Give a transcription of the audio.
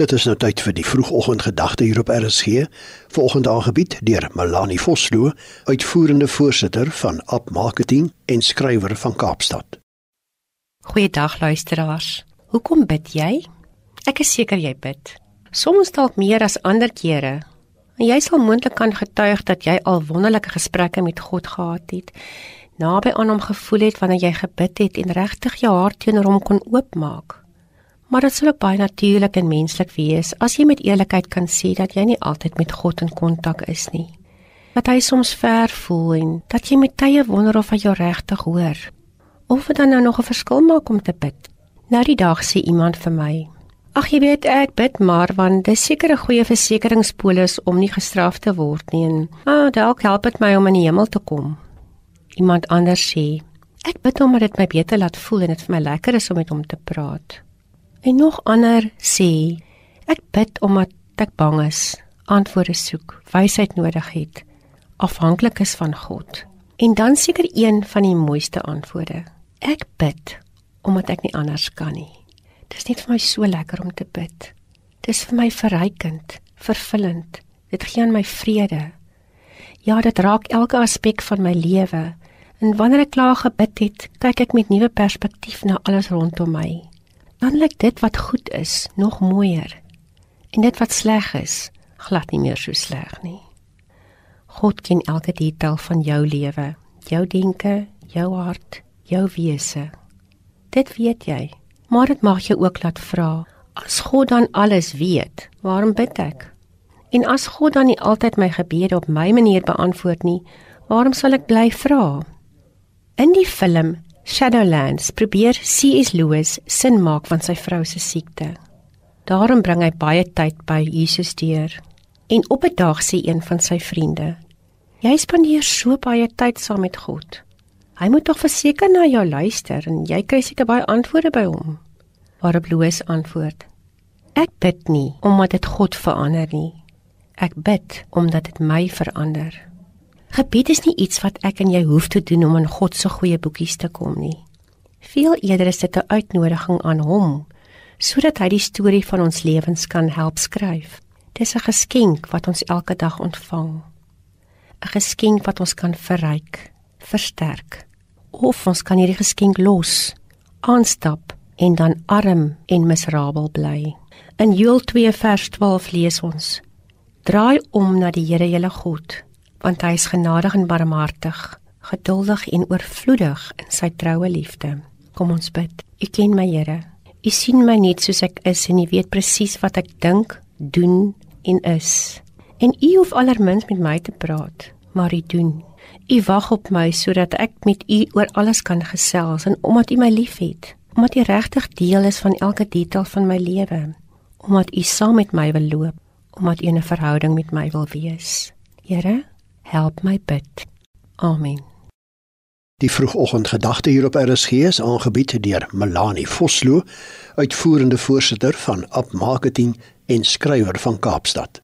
Dit is nou tyd vir die vroegoggendgedagte hier op RSG, volgende aangebied deur Melanie Vosloo, uitvoerende voorsitter van App Marketing en skrywer van Kaapstad. Goeiedag luisteraars. Hoekom bid jy? Ek is seker jy bid. Soms dalk meer as ander kere. En jy sal moontlik kan getuig dat jy al wonderlike gesprekke met God gehad het, naby aan hom gevoel het wanneer jy gebid het en regtig jou hart teenoor hom kon oopmaak. Maar dit sou ook baie natuurlik en menslik wees as jy met eerlikheid kan sê dat jy nie altyd met God in kontak is nie. Dat hy soms ver voel en dat jy met tye wonder of hy jou regtig hoor. Of dit dan nou nog 'n verskil maak om te bid. Nou die dag sê iemand vir my: "Ag jy weet ek bid maar want dis seker 'n goeie versekeringspolis om nie gestraf te word nie en ah dalk help dit my om in die hemel te kom." Iemand anders sê: "Ek bid omdat dit my beter laat voel en dit vir my lekker is om met hom te praat." En nog ander sê ek bid omdat ek bang is, antwoorde soek, wysheid nodig het, afhanklik is van God. En dan seker een van die mooiste antwoorde. Ek bid omdat ek nie anders kan nie. Dit is net vir my so lekker om te bid. Dit is vir my verrykend, vervullend. Dit gee aan my vrede. Ja, dit raak elke aspek van my lewe. En wanneer ek klaar gebid het, kyk ek met nuwe perspektief na alles rondom my dan lyk dit wat goed is nog mooier en dit wat sleg is glad nie meer so sleg nie. God ken elke detail van jou lewe, jou denke, jou hart, jou wese. Dit weet jy, maar dit mag jou ook laat vra, as God dan alles weet, waarom bid ek? En as God dan nie altyd my gebede op my manier beantwoord nie, waarom sal ek bly vra? In die film Shadowlands probeer C.S. Lewis sin maak van sy vrou se siekte. Daarom bring hy baie tyd by Jesus deur. En op 'n dag sê een van sy vriende: "Jy spandeer so baie tyd saam met God. Hy moet tog verseker na jou luister en jy kry seker baie antwoorde by hom." Waarop Lewis antwoord: "Ek bid nie omdat dit God verander nie. Ek bid omdat dit my verander." Gebed is nie iets wat ek en jy hoef te doen om in God se goeie boekies te kom nie. Veel eerder is dit 'n uitnodiging aan hom sodat hy die storie van ons lewens kan help skryf. Dis 'n geskenk wat ons elke dag ontvang. 'n Geskenk wat ons kan verryk, versterk of ons kan hierdie geskenk los, aanstap en dan arm en miserabel bly. In Joël 2 vers 12 lees ons: Draai om na die Here jou God want hy is genadig en barmhartig, geduldig en oorvloedig in sy troue liefde. Kom ons bid. U ken my Here. U sien my net soos ek is en u weet presies wat ek dink, doen en is. En u hoef allermins met my te praat, maar u doen. U wag op my sodat ek met u oor alles kan gesels en omdat u my liefhet, omdat u regtig deel is van elke detail van my lewe, omdat u saam met my wil loop, omdat u 'n verhouding met my wil wees. Here, help my bid. Amen. Die vroegoggendgedagte hier op RSG is aangebied deur Melanie Vosloo, uitvoerende voorsitter van App Marketing en skrywer van Kaapstad.